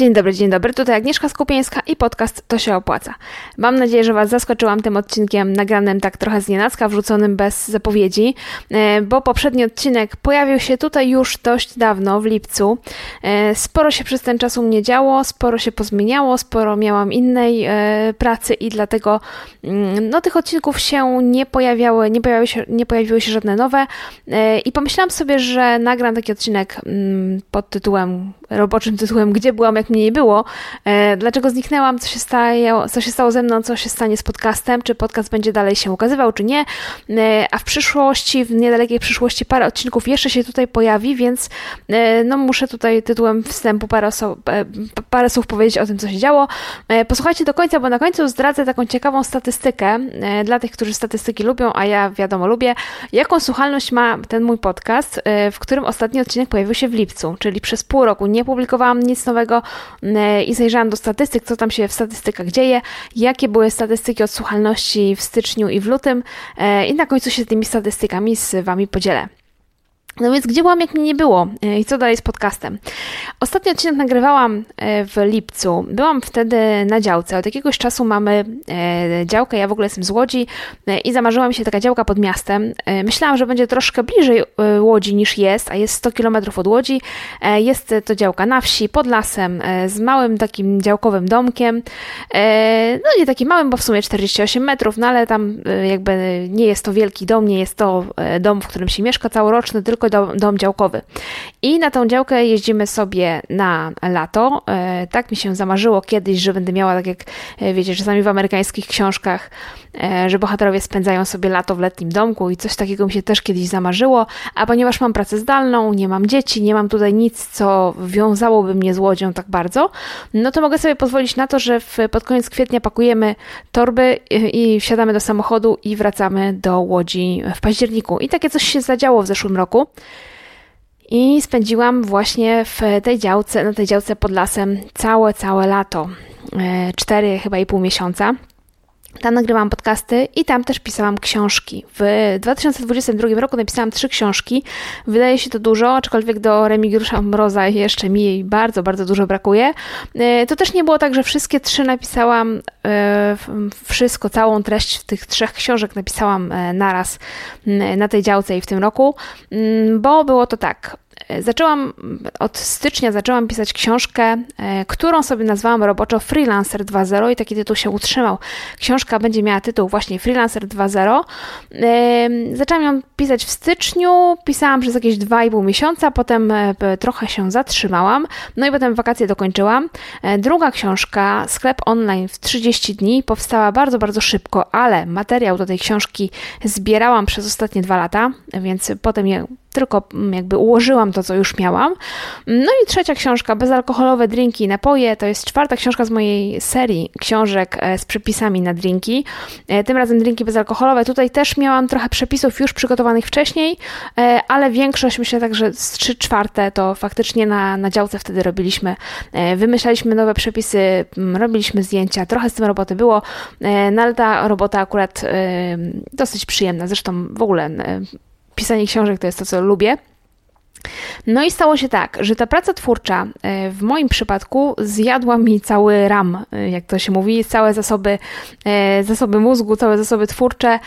Dzień dobry, dzień dobry. Tutaj Agnieszka Skupieńska i podcast To się opłaca. Mam nadzieję, że Was zaskoczyłam tym odcinkiem nagranym tak trochę z nienacka, wrzuconym bez zapowiedzi, e, bo poprzedni odcinek pojawił się tutaj już dość dawno, w lipcu. E, sporo się przez ten czas u mnie działo, sporo się pozmieniało, sporo miałam innej e, pracy i dlatego mm, no, tych odcinków się nie pojawiały, nie pojawiły się, nie pojawiły się żadne nowe i pomyślałam sobie, że nagram taki odcinek mm, pod tytułem, roboczym tytułem Gdzie byłam, jak mnie nie było. E, dlaczego zniknęłam, co się, stało, co się stało ze mną, co się stanie z podcastem, czy podcast będzie dalej się ukazywał, czy nie. E, a w przyszłości, w niedalekiej przyszłości parę odcinków jeszcze się tutaj pojawi, więc e, no muszę tutaj tytułem wstępu parę, parę słów powiedzieć o tym, co się działo. Posłuchajcie do końca, bo na końcu zdradzę taką ciekawą statystykę dla tych, którzy statystyki lubią, a ja wiadomo lubię. Jaką słuchalność ma ten mój podcast, w którym ostatni odcinek pojawił się w lipcu, czyli przez pół roku nie publikowałam nic nowego, i zajrzałam do statystyk, co tam się w statystykach dzieje, jakie były statystyki odsłuchalności w styczniu i w lutym e, i na końcu się tymi statystykami z Wami podzielę. No więc gdzie byłam, jak mnie nie było? E, I co dalej z podcastem? Ostatni odcinek nagrywałam e, w lipcu. Byłam wtedy na działce. Od jakiegoś czasu mamy e, działkę, ja w ogóle jestem z Łodzi i zamarzyła mi się taka działka pod miastem. Myślałam, że będzie troszkę bliżej Łodzi niż jest, a jest 100 km od Łodzi. Jest to działka na wsi, pod lasem, z małym takim działkowym domkiem. No nie takim małym, bo w sumie 48 metrów, no ale tam jakby nie jest to wielki dom, nie jest to dom, w którym się mieszka całoroczny, tylko dom, dom działkowy. I na tą działkę jeździmy sobie na lato. E, tak mi się zamarzyło kiedyś, że będę miała, tak jak e, wiecie, czasami w amerykańskich książkach, e, że bohaterowie spędzają sobie lato w letnim domku i coś takiego mi się też kiedyś zamarzyło, a ponieważ mam pracę zdalną, nie mam dzieci, nie mam tutaj nic, co wiązałoby mnie z łodzią tak bardzo, no to mogę sobie pozwolić na to, że w, pod koniec kwietnia pakujemy torby i, i wsiadamy do samochodu i wracamy do Łodzi w październiku. I takie coś się zadziało w zeszłym roku. I spędziłam właśnie w tej działce, na tej działce pod lasem całe, całe lato. E, cztery chyba i pół miesiąca. Tam nagrywałam podcasty i tam też pisałam książki. W 2022 roku napisałam trzy książki. Wydaje się to dużo, aczkolwiek do Remigiusza Mroza jeszcze mi jej bardzo, bardzo dużo brakuje. E, to też nie było tak, że wszystkie trzy napisałam, e, wszystko, całą treść tych trzech książek napisałam naraz na tej działce i w tym roku, bo było to tak. Zaczęłam od stycznia zaczęłam pisać książkę, e, którą sobie nazwałam roboczo Freelancer 2.0 i taki tytuł się utrzymał. Książka będzie miała tytuł właśnie Freelancer 2.0. Zaczęłam ją pisać w styczniu, pisałam przez jakieś 2,5 miesiąca, potem e, trochę się zatrzymałam, no i potem wakacje dokończyłam. E, druga książka, sklep online w 30 dni, powstała bardzo, bardzo szybko, ale materiał do tej książki zbierałam przez ostatnie dwa lata, więc potem je tylko mm, jakby ułożyłam to, co już miałam. No i trzecia książka, bezalkoholowe drinki i napoje, to jest czwarta książka z mojej serii książek e, z przepisami na drinki. E, tym razem drinki bezalkoholowe. Tutaj też miałam trochę przepisów już przygotowanych wcześniej, e, ale większość, myślę tak, że z trzy czwarte to faktycznie na, na działce wtedy robiliśmy. Wymyślaliśmy nowe przepisy, robiliśmy zdjęcia, trochę z tym roboty było, no ale ta robota akurat dosyć przyjemna. Zresztą w ogóle pisanie książek to jest to, co lubię. No i stało się tak, że ta praca twórcza e, w moim przypadku zjadła mi cały RAM, e, jak to się mówi, całe zasoby, e, zasoby mózgu, całe zasoby twórcze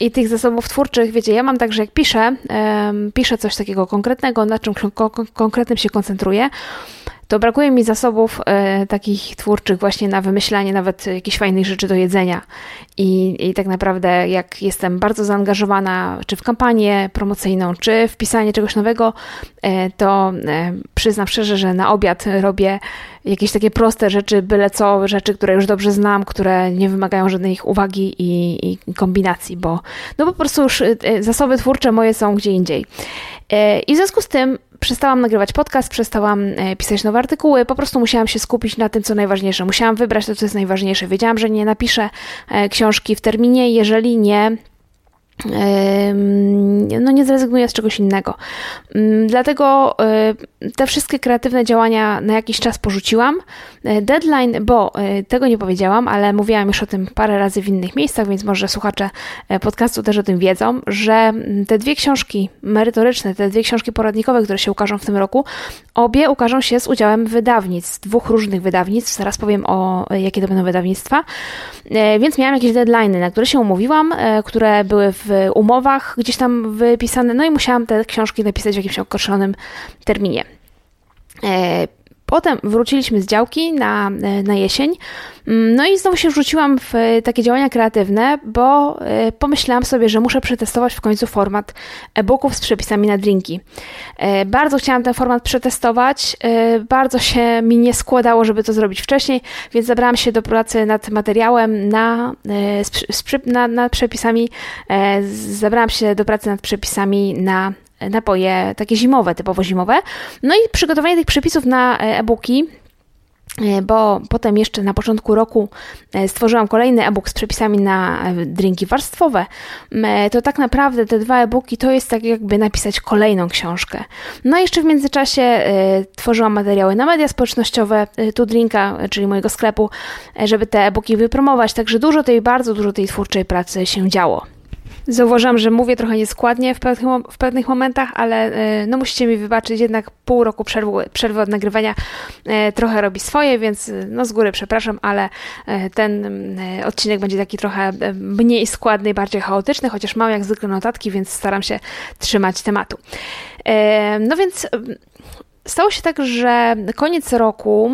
i tych zasobów twórczych, wiecie, ja mam tak, że jak piszę, piszę coś takiego konkretnego, na czym konkretnym się koncentruję, to brakuje mi zasobów e, takich twórczych właśnie na wymyślanie nawet jakichś fajnych rzeczy do jedzenia. I, I tak naprawdę jak jestem bardzo zaangażowana czy w kampanię promocyjną, czy w pisanie czegoś nowego, e, to e, przyznam szczerze, że na obiad robię jakieś takie proste rzeczy, byle co, rzeczy, które już dobrze znam, które nie wymagają żadnej uwagi i, i kombinacji, bo no po prostu już e, zasoby twórcze moje są gdzie indziej. E, I w związku z tym przestałam nagrywać podcast, przestałam e, pisać nowe artykuły, po prostu musiałam się skupić na tym, co najważniejsze. Musiałam wybrać to, co jest najważniejsze. Wiedziałam, że nie napiszę książki w terminie, jeżeli nie no nie zrezygnuję z czegoś innego. Dlatego te wszystkie kreatywne działania na jakiś czas porzuciłam. E, deadline, bo e, tego nie powiedziałam, ale mówiłam już o tym parę razy w innych miejscach, więc może słuchacze e, podcastu też o tym wiedzą, że te dwie książki merytoryczne, te dwie książki poradnikowe, które się ukażą w tym roku, obie ukażą się z udziałem wydawnictw, dwóch różnych wydawnictw. Zaraz powiem o jakie to będą wydawnictwa. Więc miałam jakieś deadlines, na które się umówiłam, które były w umowach gdzieś tam wypisane, no i musiałam te książki napisać w jakimś określonym terminie. Potem wróciliśmy z działki na, e, na jesień. Mm, no i znowu się wrzuciłam w e, takie działania kreatywne, bo e, pomyślałam sobie, że muszę przetestować w końcu format e-booków z przepisami na drinki. Bardzo chciałam ten format przetestować, bardzo się mi nie składało, żeby to zrobić wcześniej, więc zabrałam się do pracy nad materiałem na, na, nad przepisami, zabrałam się do pracy nad przepisami na napoje takie zimowe, typowo zimowe. No i przygotowanie tych przepisów na e, e-booki e, bo potem jeszcze na początku roku e, stworzyłam kolejny e-book z przepisami na drinki warstwowe, to tak naprawdę te dwa e-booki to jest tak jakby napisać kolejną książkę. No i jeszcze w międzyczasie tworzyłam materiały na media społecznościowe Tu Drinka, czyli mojego sklepu, żeby te e-booki wypromować, także dużo tej, bardzo dużo tej twórczej pracy się działo. Zauważyłam, że mówię trochę nieskładnie w pewnych, w pewnych momentach, ale e, no musicie mi wybaczyć, jednak pół roku przerwy, przerwy od nagrywania e, trochę robi swoje, więc e, no z góry przepraszam, ale ten odcinek będzie taki trochę mniej składny bardziej chaotyczny, chociaż mam jak zwykle notatki, więc staram się trzymać tematu. No więc Stało się tak, że koniec roku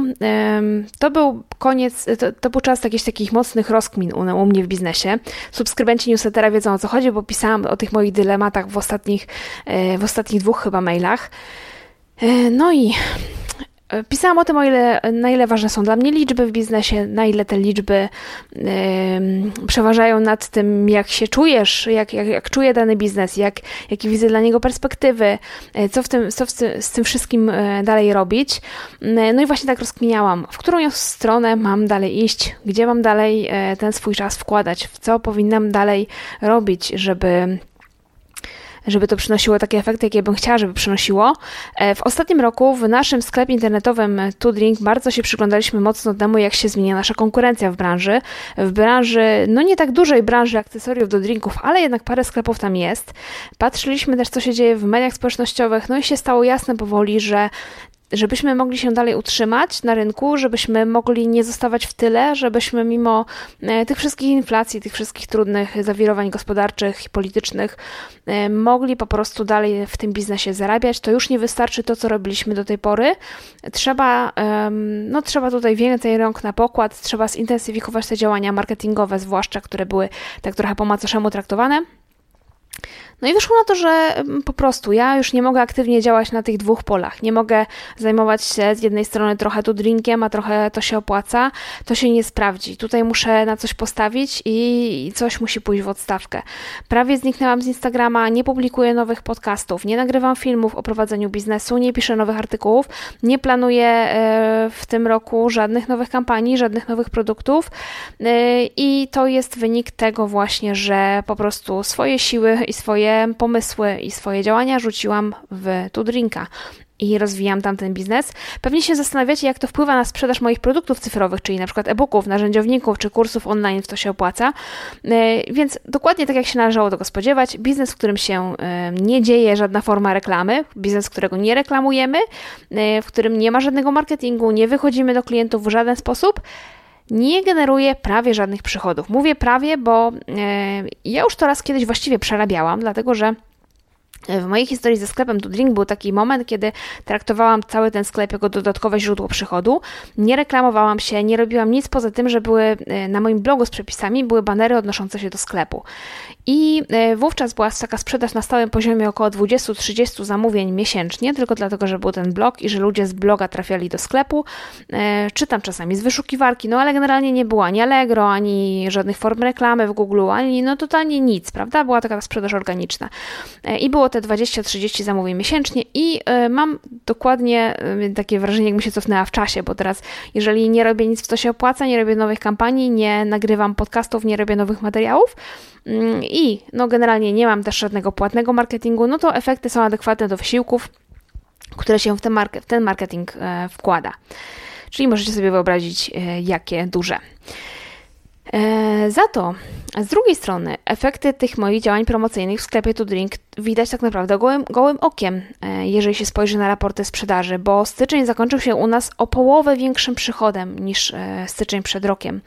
to był koniec, to, to był czas jakichś takich mocnych rozkmin u, u, mnie w biznesie. Subskrybenci newslettera wiedzą o co chodzi, bo pisałam o tych moich dylematach w ostatnich, e, w ostatnich dwóch chyba mailach. E, no i pisałam o tym, o ile, na ile ważne są dla mnie liczby w biznesie, na ile te liczby yy, przeważają nad tym, jak się czujesz, jak, jak, jak czuję dany biznes, jak, jakie widzę dla niego perspektywy, yy, co, w tym, co w z tym wszystkim yy, dalej robić. no i właśnie tak rozkminiałam, w którą stronę mam dalej iść, gdzie mam dalej ten swój czas wkładać, w co powinnam dalej robić, żeby żeby to przynosiło takie efekty, jakie bym chciała, żeby przynosiło. E, w ostatnim roku w naszym sklepie internetowym Tudrink bardzo się przyglądaliśmy mocno temu, jak się zmienia nasza konkurencja w branży. W branży, no nie tak dużej branży akcesoriów do drinków, ale jednak parę sklepów tam jest. Patrzyliśmy też, co się dzieje w mediach społecznościowych, no i się stało jasne powoli, że żebyśmy mogli się dalej utrzymać na rynku, żebyśmy mogli nie zostawać w tyle, żebyśmy mimo e, tych wszystkich inflacji, tych wszystkich trudnych zawirowań gospodarczych i politycznych e, mogli po prostu dalej w tym biznesie zarabiać, to już nie wystarczy to, co robiliśmy do tej pory. Trzeba, no, trzeba tutaj więcej rąk na pokład, trzeba zintensyfikować te działania marketingowe, zwłaszcza które były tak trochę po macoszemu traktowane. No i wyszło na to, że po prostu ja już nie mogę aktywnie działać na tych dwóch polach. Nie mogę zajmować się z jednej strony trochę tu drinkiem, a trochę to się opłaca. To się nie sprawdzi. Tutaj muszę na coś postawić i coś musi pójść w odstawkę. Prawie zniknęłam z Instagrama, nie publikuję nowych podcastów, nie nagrywam filmów o prowadzeniu biznesu, nie piszę nowych artykułów, nie planuję e, w tym roku żadnych nowych kampanii, żadnych nowych produktów e, i to jest wynik tego właśnie, że po prostu swoje siły i swoje swoje pomysły i swoje działania rzuciłam w Tudrinka i rozwijam tam ten biznes. Pewnie się zastanawiacie, jak to wpływa na sprzedaż moich produktów cyfrowych, czyli na przykład e-booków, narzędziowników czy kursów online, w to się opłaca. E, więc dokładnie tak, jak się należało tego spodziewać, biznes, w którym się e, nie dzieje żadna forma reklamy, biznes, którego nie reklamujemy, e, w którym nie ma żadnego marketingu, nie wychodzimy do klientów w żaden sposób, nie generuje prawie żadnych przychodów. Mówię prawie, bo e, ja już to raz kiedyś właściwie przerabiałam, dlatego że w mojej historii ze sklepem To Drink był taki moment, kiedy traktowałam cały ten sklep jako dodatkowe źródło przychodu. Nie reklamowałam się, nie robiłam nic poza tym, że były e, na moim blogu z przepisami były banery odnoszące się do sklepu. I e, wówczas była taka sprzedaż na stałym poziomie około 20-30 zamówień miesięcznie, tylko dlatego, że był ten blog i że ludzie z bloga trafiali do sklepu. E, czytam czasami z wyszukiwarki, no ale generalnie nie było ani Allegro, ani żadnych form reklamy w Google, ani no totalnie nic, prawda? Była taka sprzedaż organiczna. I było opłatę 20-30 zamówień miesięcznie i mam dokładnie takie wrażenie, jakbym się cofnęła w czasie, bo teraz jeżeli nie robię nic, co się opłaca, nie robię nowych kampanii, nie nagrywam podcastów, nie robię nowych materiałów, mm, i no generalnie nie mam też żadnego płatnego marketingu, no to efekty są adekwatne do wysiłków, które się w ten, w ten marketing wkłada. Czyli możecie sobie wyobrazić, e, jakie duże. E, za to z drugiej strony efekty tych moich działań promocyjnych w sklepie To Drink widać tak naprawdę gołym, gołym okiem, e, jeżeli się spojrzy na raporty sprzedaży, bo styczeń zakończył się u nas o połowę większym przychodem niż styczeń przed rokiem,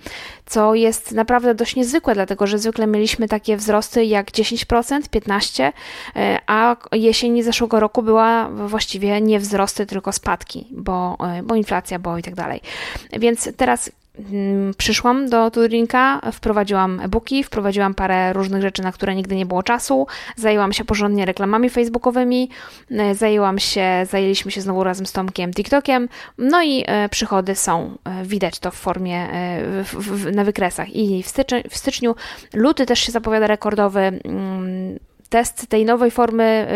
co jest naprawdę dość niezwykłe, dlatego że zwykle mieliśmy takie wzrosty jak 10%, 15%, a jesień zeszłego roku była właściwie nie wzrosty, tylko spadki, bo, bo inflacja, bo i tak dalej. Więc teraz przyszłam do Turinka, wprowadziłam e-booki, wprowadziłam parę różnych rzeczy, na które nigdy nie było czasu, zajęłam się porządnie reklamami facebookowymi, e, zajęłam się, zajęliśmy się znowu razem z Tomkiem TikTokiem, no i e, przychody są, e, widać to w formie, w, w, na wykresach. I w, styczniu, w styczniu, luty też się zapowiada rekordowy, mm, test tej nowej formy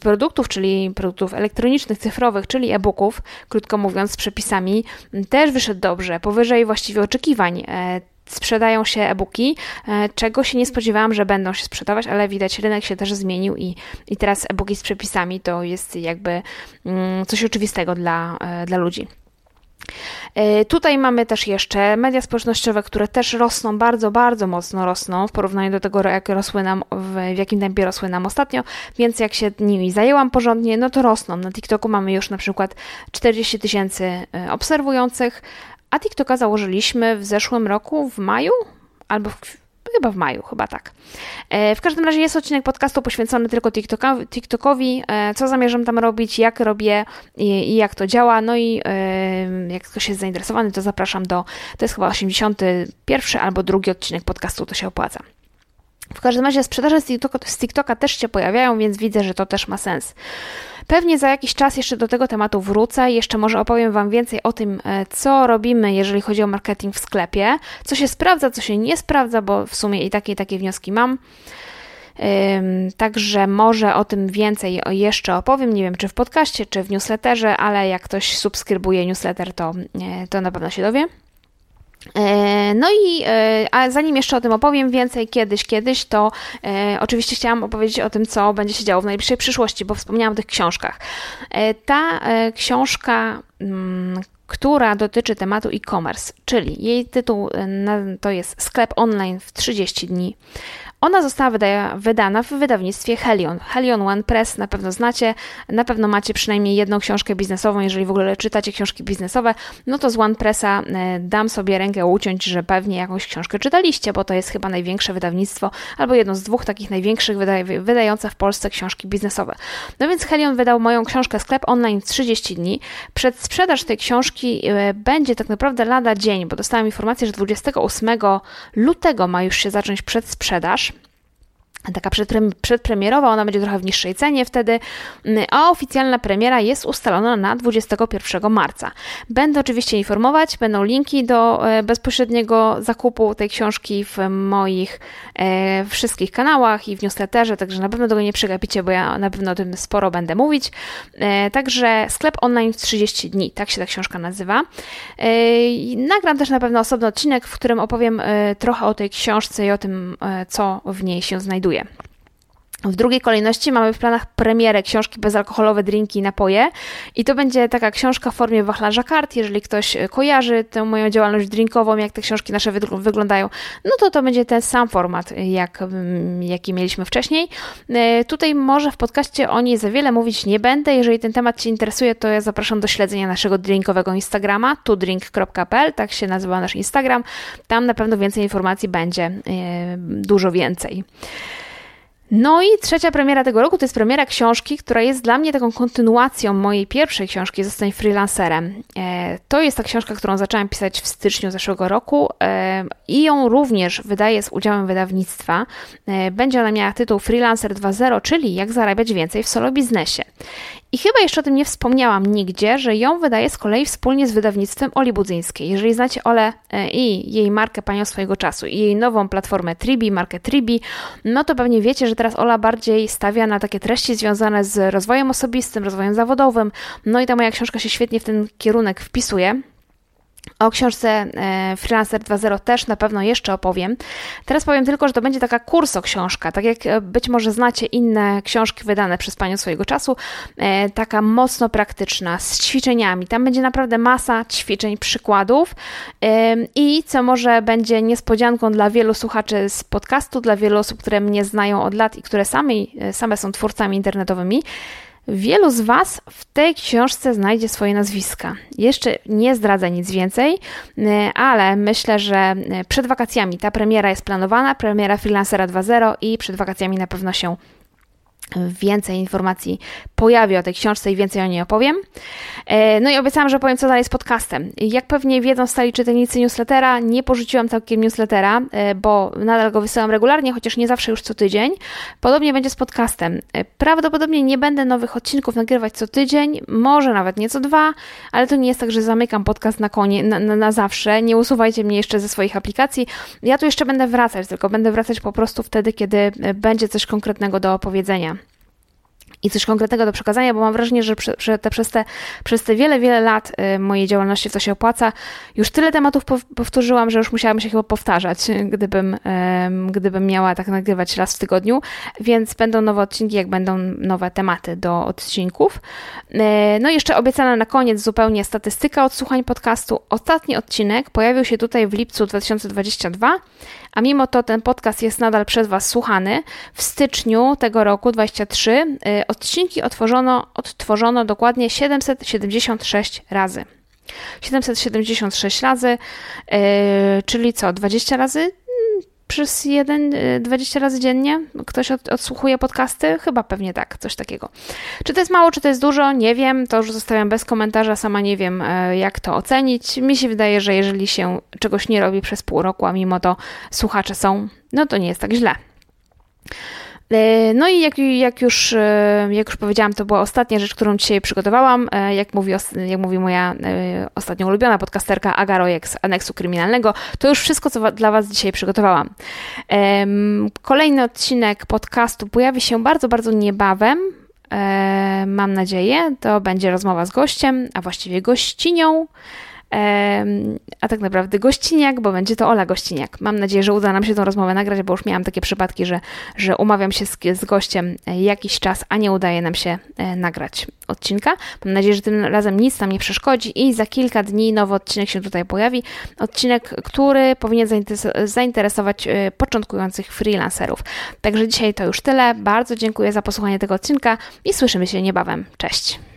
produktów, czyli produktów elektronicznych, cyfrowych, czyli e-booków, krótko mówiąc, z przepisami, też wyszedł dobrze, powyżej właściwie oczekiwań e, sprzedają się e-booki, e, czego się nie spodziewałam, że będą się sprzedawać, ale widać, rynek się też zmienił i, i teraz e-booki z przepisami to jest jakby mm, coś oczywistego dla, e, dla ludzi. E, tutaj mamy też jeszcze media społecznościowe, które też rosną, bardzo, bardzo mocno rosną w porównaniu do tego, jak rosły nam, w, jakim tempie rosły nam ostatnio, więc jak się nimi zajęłam porządnie, no to rosną. Na TikToku mamy już na przykład 40 tysięcy e, obserwujących, a TikToka założyliśmy w zeszłym roku, w maju albo w Chyba w maju, chyba tak. E, w każdym razie jest odcinek podcastu poświęcony tylko TikTokowi, TikTokowi e, co zamierzam tam robić, jak robię i, i jak to działa. No i e, jak ktoś jest zainteresowany, to zapraszam do, to jest chyba 81 albo drugi odcinek podcastu, to się opłaca. W każdym razie sprzedaże z TikToka, z TikToka też się pojawiają, więc widzę, że to też ma sens. Pewnie za jakiś czas jeszcze do tego tematu wrócę. Jeszcze może opowiem Wam więcej o tym, e, co robimy, jeżeli chodzi o marketing w sklepie, co się sprawdza, co się nie sprawdza, bo w sumie i takie i takie wnioski mam. Także może o tym więcej jeszcze opowiem. Nie wiem, czy w podcaście, czy w newsletterze, ale jak ktoś subskrybuje newsletter, to, e, to na pewno się dowie. E, no i e, a zanim jeszcze o tym opowiem więcej kiedyś, kiedyś, to e, oczywiście chciałam opowiedzieć o tym, co będzie się działo w najbliższej przyszłości, bo wspomniałam o tych książkach. Ta książka, mm, która dotyczy tematu e-commerce, czyli jej tytuł to jest Sklep online w 30 dni. Ona została wydana w wydawnictwie Helion. Helion One Press na pewno znacie, na pewno macie przynajmniej jedną książkę biznesową, jeżeli w ogóle czytacie książki biznesowe, no to z One Pressa e, dam sobie rękę uciąć, że pewnie jakąś książkę czytaliście, bo to jest chyba największe wydawnictwo, albo jedno z dwóch takich największych wyda wydające w Polsce książki biznesowe. No więc Helion wydał moją książkę Sklep Online w 30 dni. Przedsprzedaż tej książki e, będzie tak naprawdę lada dzień, bo dostałam informację, że 28 lutego ma już się zacząć przedsprzedaż taka przedpremierowa, ona będzie trochę w niższej cenie wtedy, mm, a oficjalna premiera jest ustalona na 21 marca. Będę oczywiście informować, będą linki do e, bezpośredniego zakupu tej książki w moich e, wszystkich kanałach i w newsletterze, także na pewno tego nie przegapicie, bo ja na pewno o tym sporo będę mówić. E, także sklep online w 30 dni, tak się ta książka nazywa. E, nagram też na pewno osobny odcinek, w którym opowiem e, trochę o tej książce i o tym, e, co w niej się znajduje. W drugiej kolejności mamy w planach premierę książki Bezalkoholowe drinki i napoje. I to będzie taka książka w formie wachlarza kart, jeżeli ktoś e, kojarzy tę moją działalność drinkową, jak te książki nasze wyglądają, no to to będzie ten sam format, jak, mm, jaki mieliśmy wcześniej. E, tutaj może w podcaście o niej za wiele mówić nie będę, jeżeli ten temat Cię interesuje, to ja zapraszam do śledzenia naszego drinkowego Instagrama, tudrink.pl, tak się nazywa nasz Instagram, tam na pewno więcej informacji będzie, e, dużo więcej. No i trzecia premiera tego roku to jest premiera książki, która jest dla mnie taką kontynuacją mojej pierwszej książki Zostań freelancerem. E, to jest ta książka, którą zaczęłam pisać w styczniu zeszłego roku e, i ją również wydaję z udziałem wydawnictwa. E, będzie ona miała tytuł Freelancer 2.0, czyli jak zarabiać więcej w solo biznesie. I chyba jeszcze o tym nie wspomniałam nigdzie, że ją wydaje z kolei wspólnie z wydawnictwem Oli Budzyńskiej. Jeżeli znacie Olę e, i jej markę Panią swojego czasu i jej nową platformę Tribi, markę Tribi, no to pewnie wiecie, że teraz Ola bardziej stawia na takie treści związane z rozwojem osobistym, rozwojem zawodowym. No i ta moja książka się świetnie w ten kierunek wpisuje. O książce e, Freelancer 2.0 też na pewno jeszcze opowiem. Teraz powiem tylko, że to będzie taka kurso książka, tak jak e, być może znacie inne książki wydane przez Panią swojego czasu, e, taka mocno praktyczna, z ćwiczeniami. Tam będzie naprawdę masa ćwiczeń, przykładów i co może będzie niespodzianką dla wielu słuchaczy z podcastu, dla wielu osób, które mnie znają od lat i które same, same są twórcami internetowymi, Wielu z Was w tej książce znajdzie swoje nazwiska. Jeszcze nie zdradzę nic więcej, e, ale myślę, że e, przed wakacjami ta premiera jest planowana, premiera Freelancera 2.0 i przed wakacjami na pewno się więcej informacji pojawi o tej książce i więcej o niej opowiem. E, no i obiecałam, że powiem, co dalej z podcastem. Jak pewnie wiedzą stali czytelnicy newslettera, nie porzuciłam całkiem newslettera, e, bo nadal go wysyłam regularnie, chociaż nie zawsze już co tydzień. Podobnie będzie z podcastem. E, prawdopodobnie nie będę nowych odcinków nagrywać co tydzień, może nawet nie co dwa, ale to nie jest tak, że zamykam podcast na, konie, na, na, na zawsze. Nie usuwajcie mnie jeszcze ze swoich aplikacji. Ja tu jeszcze będę wracać, tylko będę wracać po prostu wtedy, kiedy będzie coś konkretnego do opowiedzenia i coś konkretnego do przekazania, bo mam wrażenie, że, że te, przez, te, przez te wiele, wiele lat y, mojej działalności w to się opłaca. Już tyle tematów powtórzyłam, że już musiałam się chyba powtarzać, gdybym, gdybym miała tak nagrywać raz w tygodniu, więc będą nowe odcinki, jak będą nowe tematy do odcinków. E, no i jeszcze obiecana na koniec zupełnie statystyka odsłuchań podcastu. Ostatni odcinek pojawił się tutaj w lipcu 2022 a mimo to ten podcast jest nadal przez Was słuchany. W styczniu tego roku 23 y, odcinki otworzono, odtworzono dokładnie 776 razy. 776 razy, yy, czyli co, 20 razy? przez jeden, 20 y, razy dziennie ktoś od, odsłuchuje podcasty? Chyba pewnie tak, coś takiego. Czy to jest mało, czy to jest dużo? Nie wiem, to już zostawiam bez komentarza, sama nie wiem e, jak to ocenić. Mi się wydaje, że jeżeli się czegoś nie robi przez pół roku, a mimo to słuchacze są, no to nie jest tak źle. E, no i jak, jak, już, e, jak już powiedziałam, to była ostatnia rzecz, którą dzisiaj przygotowałam. E, jak mówi, jak mówi moja ostatnio ulubiona podcasterka Aga Rojek z Aneksu Kryminalnego, to już wszystko, co dla Was dzisiaj przygotowałam. Kolejny odcinek podcastu pojawi się bardzo, bardzo niebawem. Mam nadzieję, to będzie rozmowa z gościem, a właściwie gościnią a tak naprawdę gościniak, bo będzie to Ola Gościniak. Mam nadzieję, że uda nam się tą rozmowę nagrać, bo już miałam takie przypadki, że, że umawiam się z, z gościem e, jakiś czas, a nie udaje nam się e, nagrać odcinka. Mam nadzieję, że tym razem nic nam nie przeszkodzi i za kilka dni nowy odcinek się tutaj pojawi. Odcinek, który powinien zainteresować e, początkujących freelancerów. Także dzisiaj to już tyle. Bardzo dziękuję za posłuchanie tego odcinka i słyszymy się niebawem. Cześć!